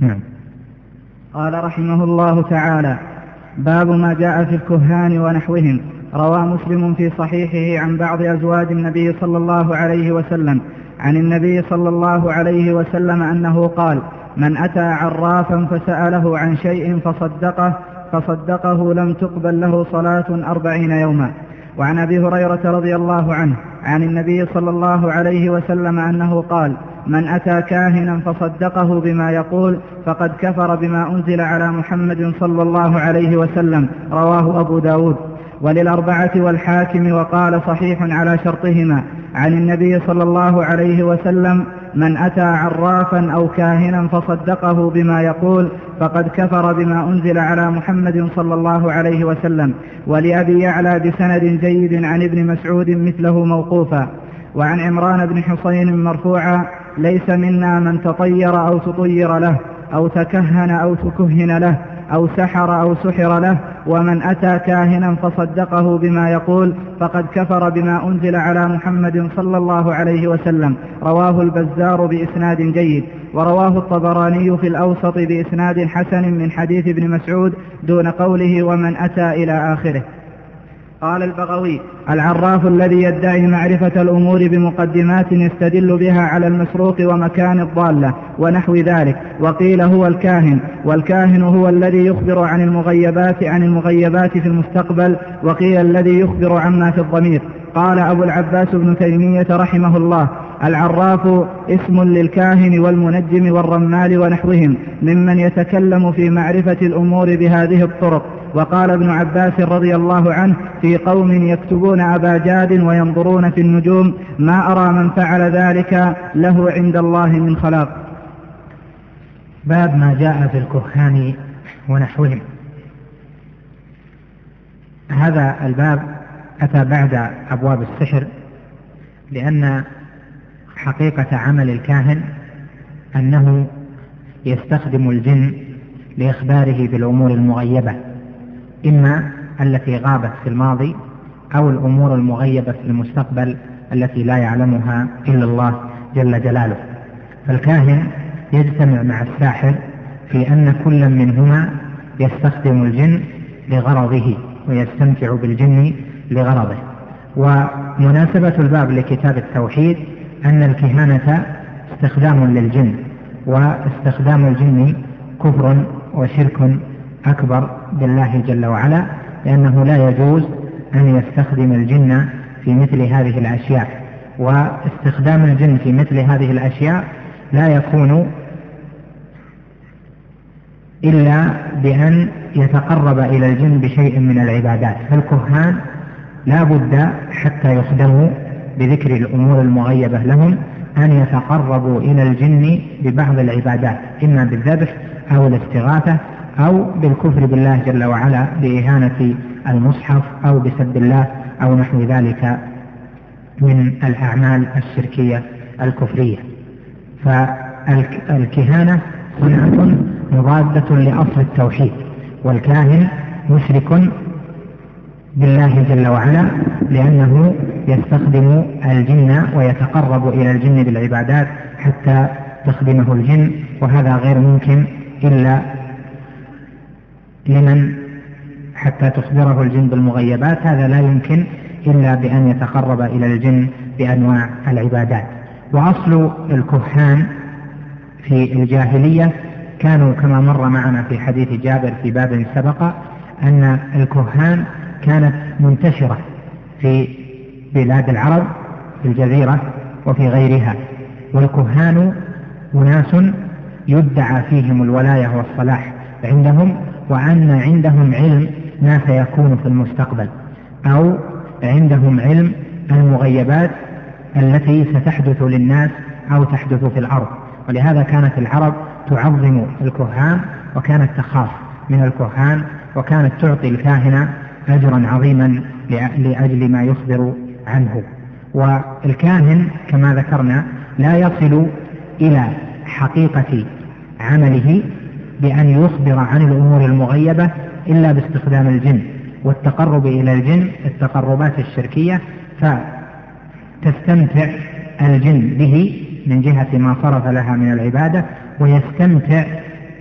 نعم. قال رحمه الله تعالى باب ما جاء في الكهان ونحوهم. روى مسلم في صحيحه عن بعض أزواج النبي صلى الله عليه وسلم. عن النبي صلى الله عليه وسلم أنه قال من أتى عرافا فسأله عن شيء فصدقه فصدقه لم تقبل له صلاة أربعين يوما. وعن أبي هريرة رضي الله عنه عن النبي صلى الله عليه وسلم أنه قال من أتى كاهنا فصدقه بما يقول فقد كفر بما أنزل على محمد صلى الله عليه وسلم رواه أبو داود. وللأربعة والحاكم وقال صحيح على شرطهما عن النبي صلى الله عليه وسلم من أتى عرافا أو كاهنا فصدقه بما يقول فقد كفر بما أنزل على محمد صلى الله عليه وسلم. ولأبي يعلى بسند جيد عن ابن مسعود مثله موقوفا. وعن عمران بن حصين مرفوعا ليس منا من تطير أو تطير له أو تكهن أو تكهن له أو سحر أو سحر له ومن أتى كاهنا فصدقه بما يقول فقد كفر بما أنزل على محمد صلى الله عليه وسلم. رواه البزار بإسناد جيد ورواه الطبراني في الأوسط بإسناد حسن من حديث ابن مسعود دون قوله ومن أتى إلى آخره. قال البغوي. العراف الذي يدعي معرفة الأمور بمقدمات يستدل بها على المسروق ومكان الضالة ونحو ذلك. وقيل هو الكاهن والكاهن هو الذي يخبر عن المغيبات عن المغيبات في المستقبل وقيل الذي يخبر عما في الضمير. قال أبو العباس بن تيمية رحمه الله العراف اسم للكاهن والمنجم والرمال ونحوهم ممن يتكلم في معرفة الأمور بهذه الطرق. وقال ابن عباس رضي الله عنه في قوم يكتبون أبا جاد وينظرون في النجوم ما أرى من فعل ذلك له عند الله من خلاق. باب ما جاء في الكهان ونحوهم. هذا الباب أتى بعد أبواب السحر لأن حقيقة عمل الكاهن أنه يستخدم الجن لإخباره بالأمور المغيبة. إما التي غابت في الماضي أو الأمور المغيبة في المستقبل التي لا يعلمها إلا الله جل جلاله. فالكاهن يجتمع مع الساحر في أن كل منهما يستخدم الجن لغرضه ويستمتع بالجن لغرضه. ومناسبة الباب لكتاب التوحيد أن الكهانة استخدام للجن واستخدام الجن كفر وشرك أكبر بالله جل وعلا لأنه لا يجوز أن يستخدم الجن في مثل هذه الأشياء. واستخدام الجن في مثل هذه الأشياء لا يكون إلا بأن يتقرب إلى الجن بشيء من العبادات. فالكهان لا بد حتى يخدموا بذكر الأمور المغيبة لهم أن يتقربوا إلى الجن ببعض العبادات إما بالذبح أو الاستغاثة أو بالكفر بالله جل وعلا بإهانة المصحف أو بسب الله أو نحو ذلك من الأعمال الشركية الكفرية. فالكهانة صنعة مضادة لأصل التوحيد والكاهن مشرك بالله جل وعلا لأنه يستخدم الجن ويتقرب إلى الجن بالعبادات حتى تخدمه الجن وهذا غير ممكن إلا لمن حتى تخبره الجن بالمغيبات هذا لا يمكن إلا بأن يتقرب إلى الجن بأنواع العبادات. وأصل الكهان في الجاهلية كانوا كما مر معنا في حديث جابر في باب سبق أن الكهان كانت منتشرة في بلاد العرب في الجزيرة وفي غيرها. والكهان أناس يدعى فيهم الولاية والصلاح عندهم وأن عندهم علم ما سيكون في المستقبل أو عندهم علم المغيبات التي ستحدث للناس أو تحدث في الأرض. ولهذا كانت العرب تعظم الكهان وكانت تخاف من الكهان وكانت تعطي الكاهن أجرا عظيما لأجل ما يخبر عنه. والكاهن كما ذكرنا لا يصل إلى حقيقة عمله بأن يخبر عن الأمور المغيبة إلا باستخدام الجن والتقرب إلى الجن التقربات الشركية فتستمتع الجن به من جهة ما صرف لها من العبادة ويستمتع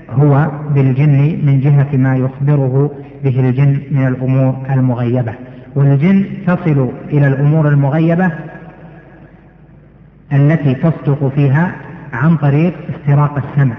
هو بالجن من جهة ما يخبره به الجن من الأمور المغيبة. والجن تصل إلى الأمور المغيبة التي تصدق فيها عن طريق استراق السمع.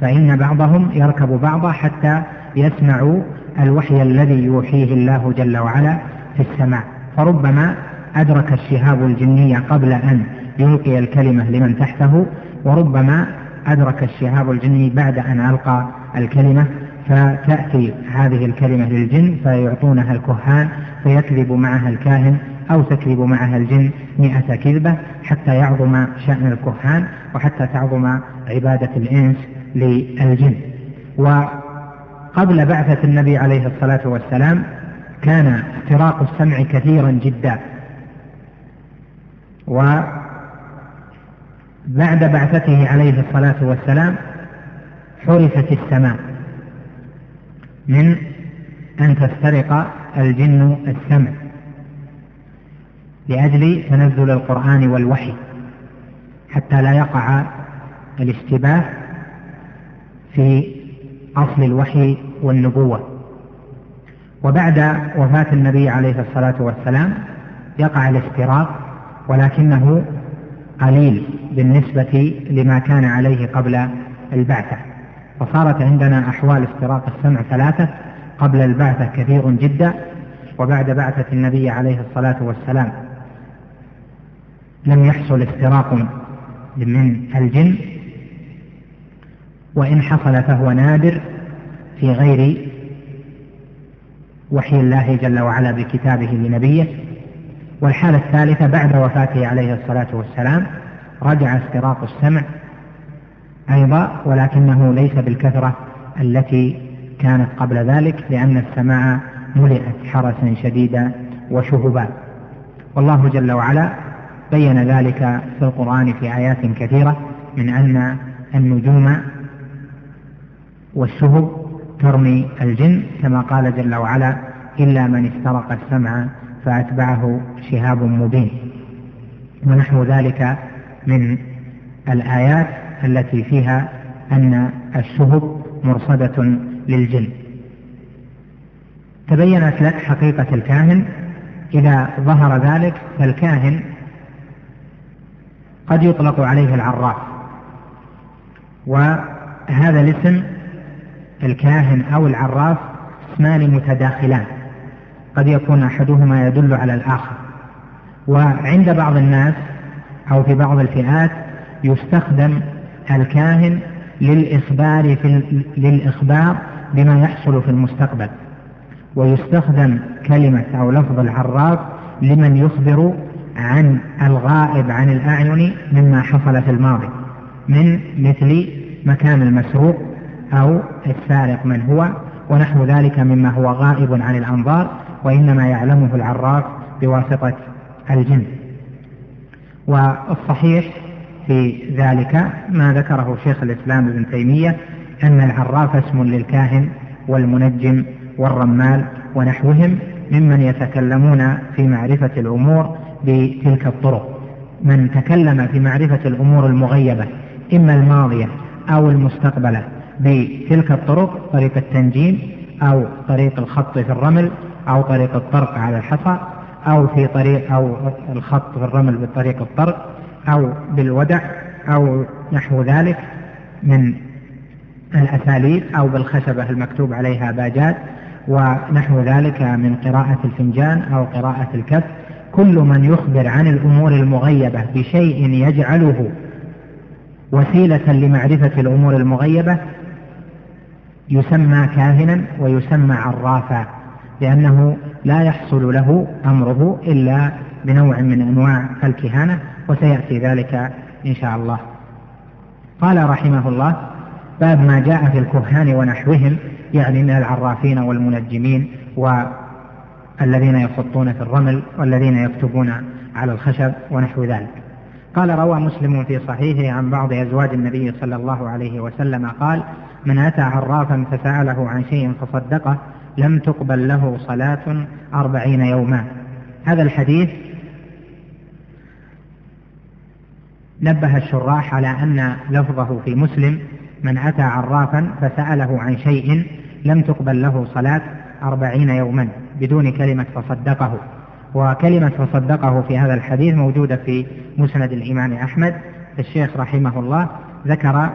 فإن بعضهم يركب بعضا حتى يسمعوا الوحي الذي يوحيه الله جل وعلا في السماء. فربما أدرك الشهاب الجني قبل أن يلقي الكلمة لمن تحته وربما أدرك الشهاب الجني بعد أن ألقى الكلمة فتأتي هذه الكلمة للجن فيعطونها الكهان فيكذب معها الكاهن أو تكذب معها الجن مئة كذبة حتى يعظم شأن الكهان وحتى تعظم عبادة الإنس. للجن. وقبل بعثة النبي عليه الصلاة والسلام كان اختراق السمع كثيرا جدا. وبعد بعثته عليه الصلاة والسلام حرفت السماء من أن تسترق الجن السمع لأجل تنزل القرآن والوحي حتى لا يقع الاشتباه في أصل الوحي والنبوة. وبعد وفاة النبي عليه الصلاة والسلام يقع الافتراق ولكنه قليل بالنسبة لما كان عليه قبل البعثة. فصارت عندنا أحوال افتراق السمع ثلاثة قبل البعثة كثير جدا وبعد بعثة النبي عليه الصلاة والسلام لم يحصل افتراق من الجن وإن حصل فهو نادر في غير وحي الله جل وعلا بكتابه لنبيه. والحالة الثالثة بعد وفاته عليه الصلاة والسلام رجع استراق السمع أيضا ولكنه ليس بالكثرة التي كانت قبل ذلك لأن السماء ملئت حرسا شديدا وشهبا. والله جل وعلا بين ذلك في القرآن في آيات كثيرة من أن النجوم والشهب ترمي الجن كما قال جل وعلا إلا من استرق السمع فأتبعه شهاب مبين. ونحو ذلك من الآيات التي فيها أن الشهب مرصدة للجن. تبينت لك حقيقة الكاهن إذا ظهر ذلك فالكاهن قد يطلق عليه العراف. وهذا الاسم الكاهن أو العراف اسمان متداخلان. قد يكون أحدهما يدل على الآخر. وعند بعض الناس أو في بعض الفئات يستخدم الكاهن للإخبار في للإخبار بما يحصل في المستقبل. ويستخدم كلمة أو لفظ العراف لمن يخبر عن الغائب عن الأعين مما حصل في الماضي من مثل مكان المسروق أو السارق من هو ونحو ذلك مما هو غائب عن الأنظار وإنما يعلمه العراف بواسطة الجن. والصحيح في ذلك ما ذكره شيخ الإسلام ابن تيمية أن العراف اسم للكاهن والمنجم والرمال ونحوهم ممن يتكلمون في معرفة الأمور بتلك الطرق. من تكلم في معرفة الأمور المغيبة إما الماضية أو المستقبلة بتلك الطرق طريق التنجيم أو طريق الخط في الرمل أو طريق الطرق على الحصى أو في طريق أو الخط في الرمل بطريق الطرق أو بالودع أو نحو ذلك من الأساليب أو بالخشبة المكتوب عليها باجات ونحو ذلك من قراءة الفنجان أو قراءة الكف. كل من يخبر عن الأمور المغيبة بشيء يجعله وسيلة لمعرفة الأمور المغيبة يسمى كاهنا ويسمى عرافا لأنه لا يحصل له أمره إلا بنوع من أنواع الكهانة وسيأتي ذلك إن شاء الله. قال رحمه الله باب ما جاء في الكهان ونحوهم يعني من العرافين والمنجمين والذين يخطون في الرمل والذين يكتبون على الخشب ونحو ذلك. قال روى مسلم في صحيحه عن بعض أزواج النبي صلى الله عليه وسلم قال من أتى عرافا فسأله عن شيء فصدقه لم تقبل له صلاة أربعين يوما. هذا الحديث نبه الشراح على أن لفظه في مسلم من أتى عرافا فسأله عن شيء لم تقبل له صلاة أربعين يوما بدون كلمة فصدقه. وكلمة فصدقه في هذا الحديث موجودة في مسند الإمام أحمد الشيخ رحمه الله ذكر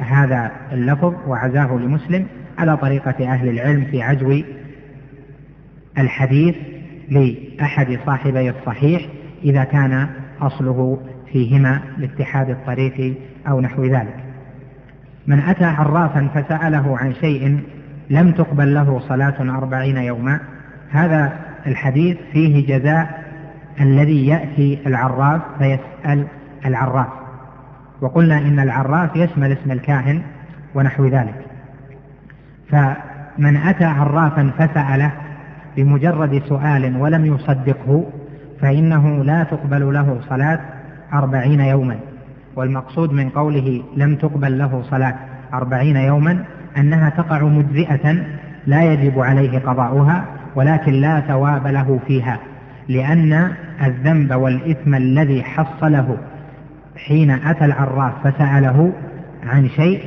هذا اللفظ وعزاه لمسلم على طريقة أهل العلم في عزو الحديث لأحد صاحبي الصحيح إذا كان أصله فيهما لاتحاد الطريق أو نحو ذلك. من أتى عرافا فسأله عن شيء لم تقبل له صلاة أربعين يوما هذا الحديث فيه جزاء الذي يأتي العراف فيسأل العراف. وقلنا إن العراف يشمل اسم الكاهن ونحو ذلك. فمن أتى عرافا فسأله بمجرد سؤال ولم يصدقه فإنه لا تقبل له صلاة أربعين يوما. والمقصود من قوله لم تقبل له صلاة أربعين يوما أنها تقع مجزئة لا يجب عليه قضاؤها ولكن لا ثواب له فيها لأن الذنب والإثم الذي حصله حين أتى العراف فسأله عن شيء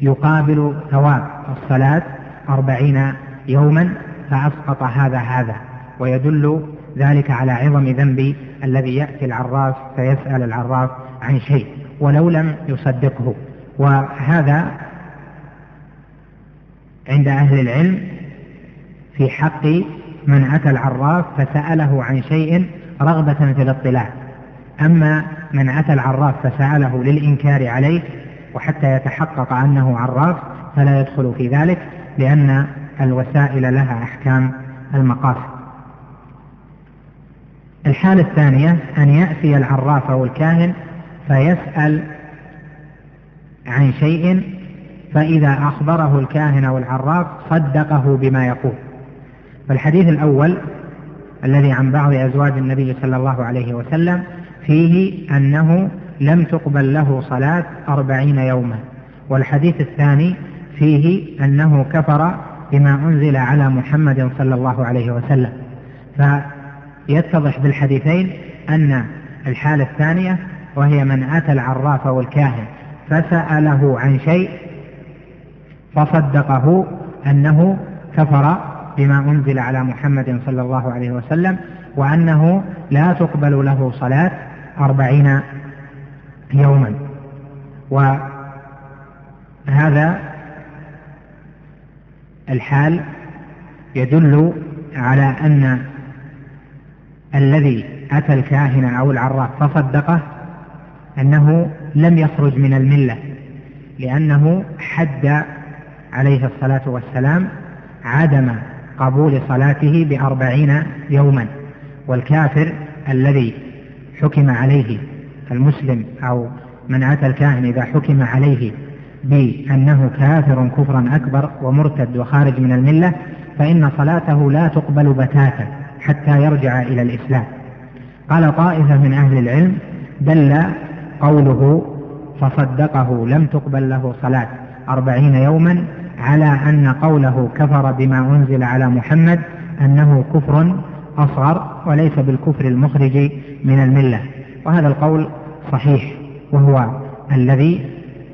يقابل ثواب الصلاة أربعين يوما فأسقط هذا هذا ويدل ذلك على عظم ذنب الذي يأتي العراف فيسأل العراف عن شيء ولو لم يصدقه. وهذا عند أهل العلم في حق من أتى العراف فسأله عن شيء رغبة في الاطلاع. أما من أتى العراف فسأله للإنكار عليه وحتى يتحقق أنه عراف فلا يدخل في ذلك لأن الوسائل لها أحكام المقاصد. الحالة الثانية أن يأتي العراف أو الكاهن فيسأل عن شيء فإذا أخبره الكاهن أو العراف صدقه بما يقول. فالحديث الأول الذي عن بعض أزواج النبي صلى الله عليه وسلم فيه أنه لم تقبل له صلاة أربعين يوما. والحديث الثاني فيه أنه كفر بما أنزل على محمد صلى الله عليه وسلم. فيتضح بالحديثين أن الحالة الثانية وهي من أتى العراف والكاهن فسأله عن شيء فصدقه أنه كفر بما أنزل على محمد صلى الله عليه وسلم وأنه لا تقبل له صلاة أربعين يوما. وهذا الحال يدل على أن الذي أتى الكاهن أو العراف فصدقه أنه لم يخرج من الملة لأنه حد عليه الصلاة والسلام عدم قبول صلاته بأربعين يوما. والكافر الذي حكم عليه المسلم أو من أتى الكاهن إذا حكم عليه بأنه كافر كفرا أكبر ومرتد وخارج من الملة فإن صلاته لا تقبل بتاتا حتى يرجع إلى الإسلام. قال طائفة من أهل العلم دل قوله فصدقه لم تقبل له صلاة أربعين يوما على أن قوله كفر بما أنزل على محمد أنه كفر أصغر وليس بالكفر المخرج من الملة. وهذا القول صحيح وهو الذي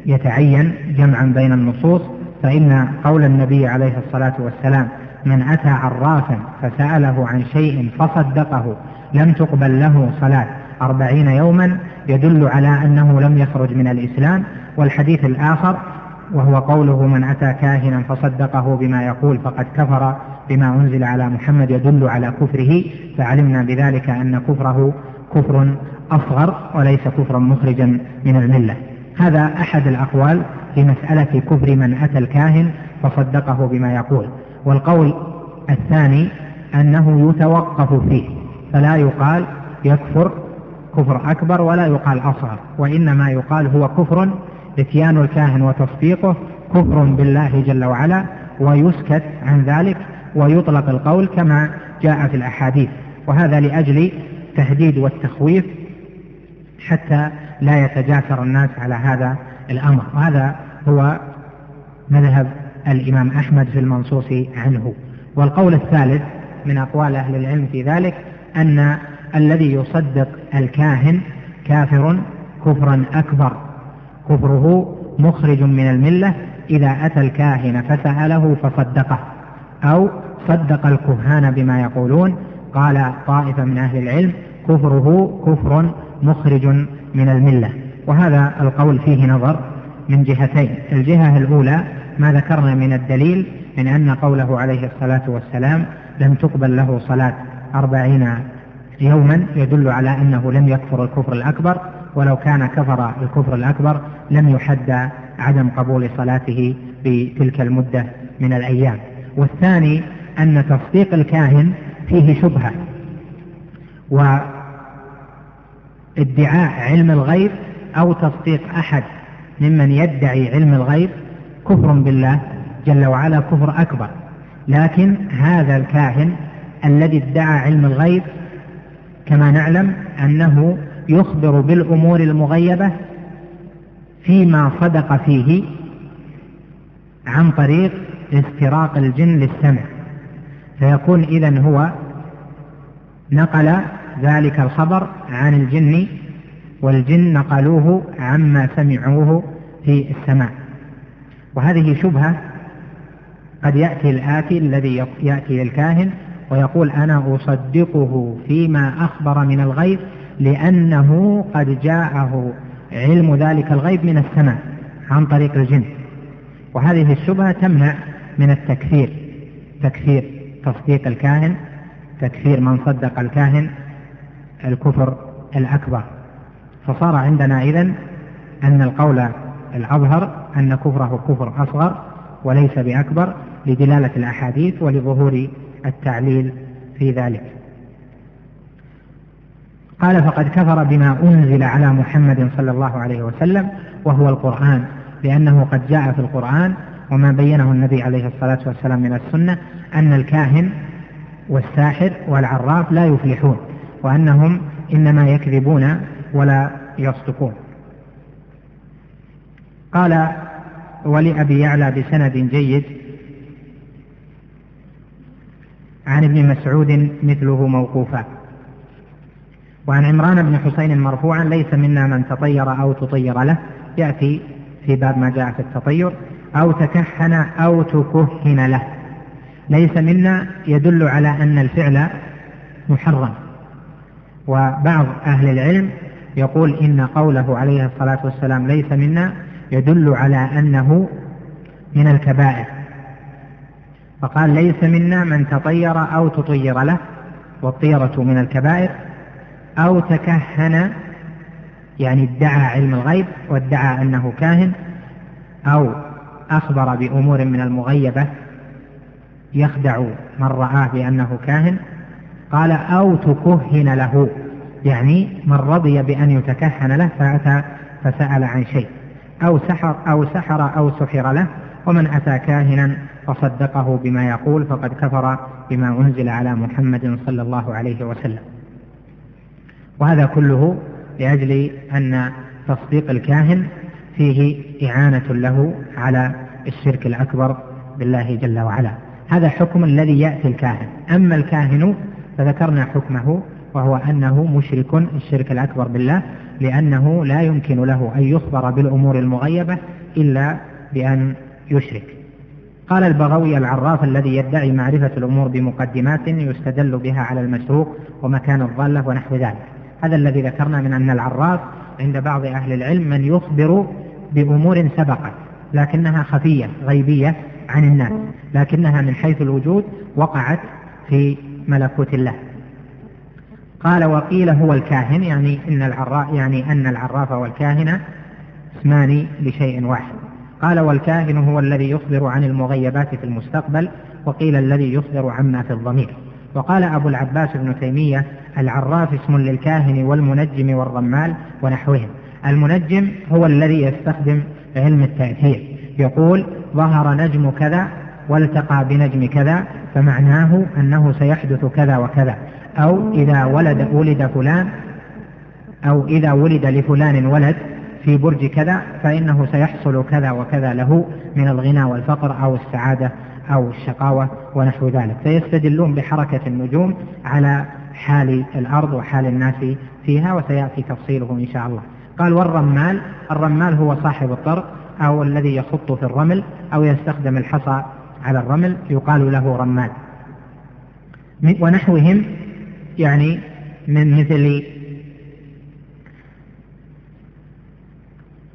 يتعين جمعا بين النصوص فإن قول النبي عليه الصلاة والسلام من أتى عرافا فسأله عن شيء فصدقه لم تقبل له صلاة أربعين يوما يدل على أنه لم يخرج من الإسلام. والحديث الآخر وهو قوله من أتى كاهنا فصدقه بما يقول فقد كفر بما أنزل على محمد يدل على كفره. فعلمنا بذلك أن كفره كفر أصغر وليس كفرا مخرجا من الملة. هذا أحد الأقوال في مسألة كفر من أتى الكاهن فصدقه بما يقول. والقول الثاني أنه يتوقف فيه. فلا يقال يكفر كفر أكبر ولا يقال أصغر وإنما يقال هو كفر اتيان الكاهن وتصديقه كفر بالله جل وعلا ويسكت عن ذلك ويطلق القول كما جاء في الأحاديث. وهذا لأجل التهديد والتخويف حتى لا يتجاسر الناس على هذا الأمر. وهذا هو مذهب الإمام أحمد في المنصوص عنه. والقول الثالث من أقوال أهل العلم في ذلك أن الذي يصدق الكاهن كافر كفرا أكبر. كفره مخرج من الملة. إذا أتى الكاهن فسأله فصدقه أو صدق الكهان بما يقولون قال طائفة من أهل العلم كفره كفر مخرج من الملة. وهذا القول فيه نظر من جهتين. الجهة الأولى ما ذكرنا من الدليل من أن قوله عليه الصلاة والسلام لم تقبل له صلاة أربعين يوما يدل على أنه لم يكفر الكفر الأكبر ولو كان كفر الكفر الأكبر لم يحد عدم قبول صلاته بتلك المدة من الأيام. والثاني أن تصديق الكاهن فيه شبهة. وادعاء علم الغيب أو تصديق أحد ممن يدعي علم الغيب كفر بالله جل وعلا كفر أكبر. لكن هذا الكاهن الذي ادعى علم الغيب كما نعلم أنه يخبر بالأمور المغيبة فيما صدق فيه عن طريق استراق الجن للسمع. فيكون إذا هو نقل ذلك الخبر عن الجن والجن نقلوه عما سمعوه في السماء. وهذه شبهة قد يأتي الآتي الذي يأتي للكاهن ويقول أنا أصدقه فيما أخبر من الغيب لأنه قد جاءه علم ذلك الغيب من السماء عن طريق الجن. وهذه الشبهة تمنع من التكفير تكفير. تصديق الكاهن تكفير من صدق الكاهن الكفر الأكبر. فصار عندنا إذن أن القول الأظهر أن كفره كفر أصغر وليس بأكبر لدلالة الأحاديث ولظهور التعليل في ذلك. قال فقد كفر بما أنزل على محمد صلى الله عليه وسلم وهو القرآن لأنه قد جاء في القرآن وما بينه النبي عليه الصلاة والسلام من السنة أن الكاهن والساحر والعراف لا يفلحون وأنهم إنما يكذبون ولا يصدقون. قال ولأبي يعلى بسند جيد عن ابن مسعود مثله موقوفا. وعن عمران بن حسين مرفوعا ليس منا من تطير أو تطير له. يأتي في باب ما جاء في التطير. أو تكهن أو تكهن له. ليس منا يدل على أن الفعل محرم. وبعض أهل العلم يقول إن قوله عليه الصلاة والسلام ليس منا يدل على أنه من الكبائر. فقال ليس منا من تطير أو تطير له والطيرة من الكبائر أو تكهن يعني ادعى علم الغيب وادعى أنه كاهن أو أخبر بأمور من المغيبة يخدع من رآه بأنه كاهن قال أو تكهن له يعني من رضي بأن يتكهن له فأتى فسأل عن شيء أو سحر أو سحر أو سحر له ومن أتى كاهنا فصدقه بما يقول فقد كفر بما أنزل على محمد صلى الله عليه وسلم. وهذا كله لأجل أن تصديق الكاهن فيه إعانة له على الشرك الأكبر بالله جل وعلا. هذا حكم الذي يأتي الكاهن. أما الكاهن فذكرنا حكمه وهو أنه مشرك الشرك الأكبر بالله لأنه لا يمكن له أن يخبر بالأمور المغيبة إلا بأن يشرك. قال البغوي العراف الذي يدعي معرفة الأمور بمقدمات يستدل بها على المسروق ومكان الضالة ونحو ذلك. هذا الذي ذكرنا من أن العراف عند بعض أهل العلم من يخبر بأمور سبقت لكنها خفية غيبية عن الناس لكنها من حيث الوجود وقعت في ملكوت الله. قال وقيل هو الكاهن يعني إن العراف يعني أن العراف والكاهن اسمان لشيء واحد. قال والكاهن هو الذي يخبر عن المغيبات في المستقبل وقيل الذي يخبر عما في الضمير. وقال أبو العباس ابن تيمية العراف اسم للكاهن والمنجم والرمال ونحوهم. المنجم هو الذي يستخدم علم التأثير. يقول ظهر نجم كذا والتقى بنجم كذا فمعناه أنه سيحدث كذا وكذا. أو إذا ولد ولد فلان أو إذا ولد لفلان ولد في برج كذا فإنه سيحصل كذا وكذا له من الغنى والفقر أو السعادة أو الشقاوة ونحو ذلك. فيستدلون بحركة النجوم على حال الأرض وحال الناس فيها وسيأتي تفصيله إن شاء الله. قال والرمال الرمال هو صاحب الطرق أو الذي يخط في الرمل أو يستخدم الحصى على الرمل يقال له رمال. ونحوهم يعني من مثل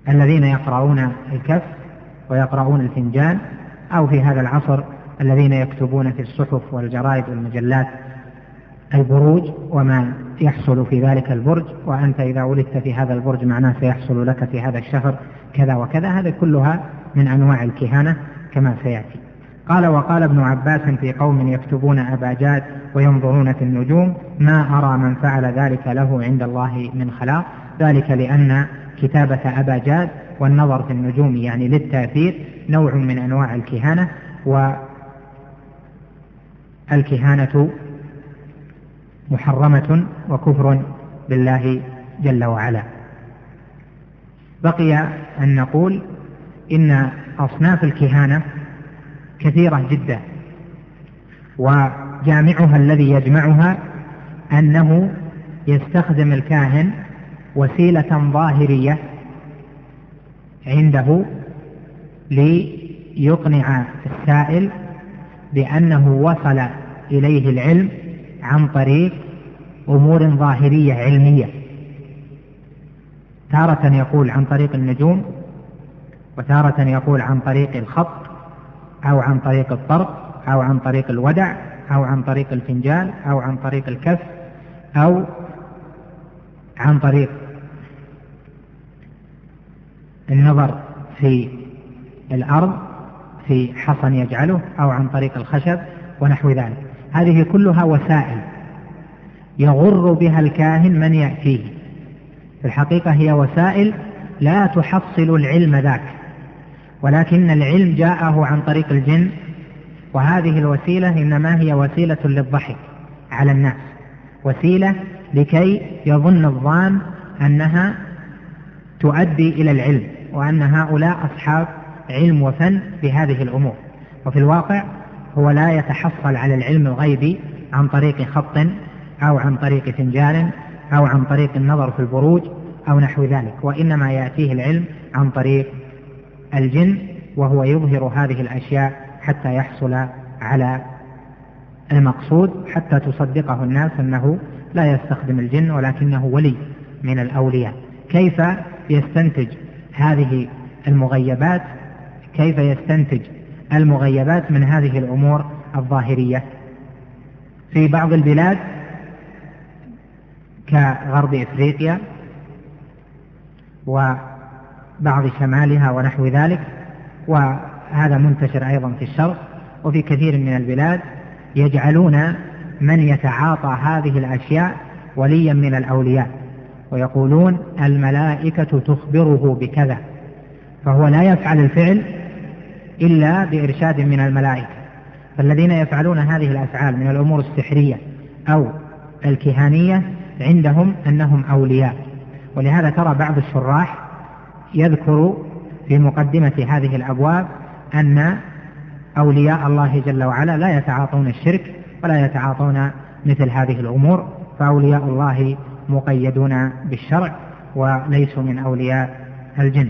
الذين يقرؤون الكف ويقرؤون الفنجان أو في هذا العصر الذين يكتبون في الصحف والجرائد والمجلات البروج وما يحصل في ذلك البرج وأنت إذا ولدت في هذا البرج معناه سيحصل لك في هذا الشهر كذا وكذا. هذه كلها من أنواع الكهانة كما سيأتي. قال وقال ابن عباس في قوم يكتبون أباجات وينظرون في النجوم ما أرى من فعل ذلك له عند الله من خلاق. ذلك لأن كتابة أباجات والنظر في النجوم يعني للتأثير نوع من أنواع الكهانة والكهانة محرمة وكفر بالله جل وعلا. بقي أن نقول إن أصناف الكهانة كثيرة جدا وجامعها الذي يجمعها أنه يستخدم الكاهن وسيلة ظاهرية عنده ليقنع السائل بأنه وصل إليه العلم عن طريق أمور ظاهرية علمية. تارة يقول عن طريق النجوم وتارة يقول عن طريق الخط أو عن طريق الطرق أو عن طريق الودع أو عن طريق الفنجان أو عن طريق الكف أو عن طريق النظر في الأرض في حصن يجعله أو عن طريق الخشب ونحو ذلك. هذه كلها وسائل يغر بها الكاهن من يأتيه. في الحقيقة هي وسائل لا تحصل العلم ذاك ولكن العلم جاءه عن طريق الجن وهذه الوسيلة إنما هي وسيلة للضحك على الناس وسيلة لكي يظن الظان أنها تؤدي إلى العلم. وأن هؤلاء أصحاب علم وفن بهذه الأمور. وفي الواقع هو لا يتحصل على العلم الغيبي عن طريق خط أو عن طريق فنجان أو عن طريق النظر في البروج أو نحو ذلك وإنما يأتيه العلم عن طريق الجن وهو يظهر هذه الأشياء حتى يحصل على المقصود حتى تصدقه الناس أنه لا يستخدم الجن ولكنه ولي من الأولياء. كيف يستنتج هذه المغيبات كيف يستنتج المغيبات من هذه الأمور الظاهرية؟ في بعض البلاد كغرب إفريقيا وبعض شمالها ونحو ذلك وهذا منتشر أيضا في الشرق وفي كثير من البلاد يجعلون من يتعاطى هذه الأشياء وليا من الأولياء. ويقولون الملائكة تخبره بكذا فهو لا يفعل الفعل إلا بإرشاد من الملائكة. فالذين يفعلون هذه الأفعال من الأمور السحرية أو الكهانية عندهم أنهم أولياء. ولهذا ترى بعض الشراح يذكر في مقدمة هذه الأبواب أن أولياء الله جل وعلا لا يتعاطون الشرك ولا يتعاطون مثل هذه الأمور فأولياء الله مقيدون بالشرع وليسوا من أولياء الجن.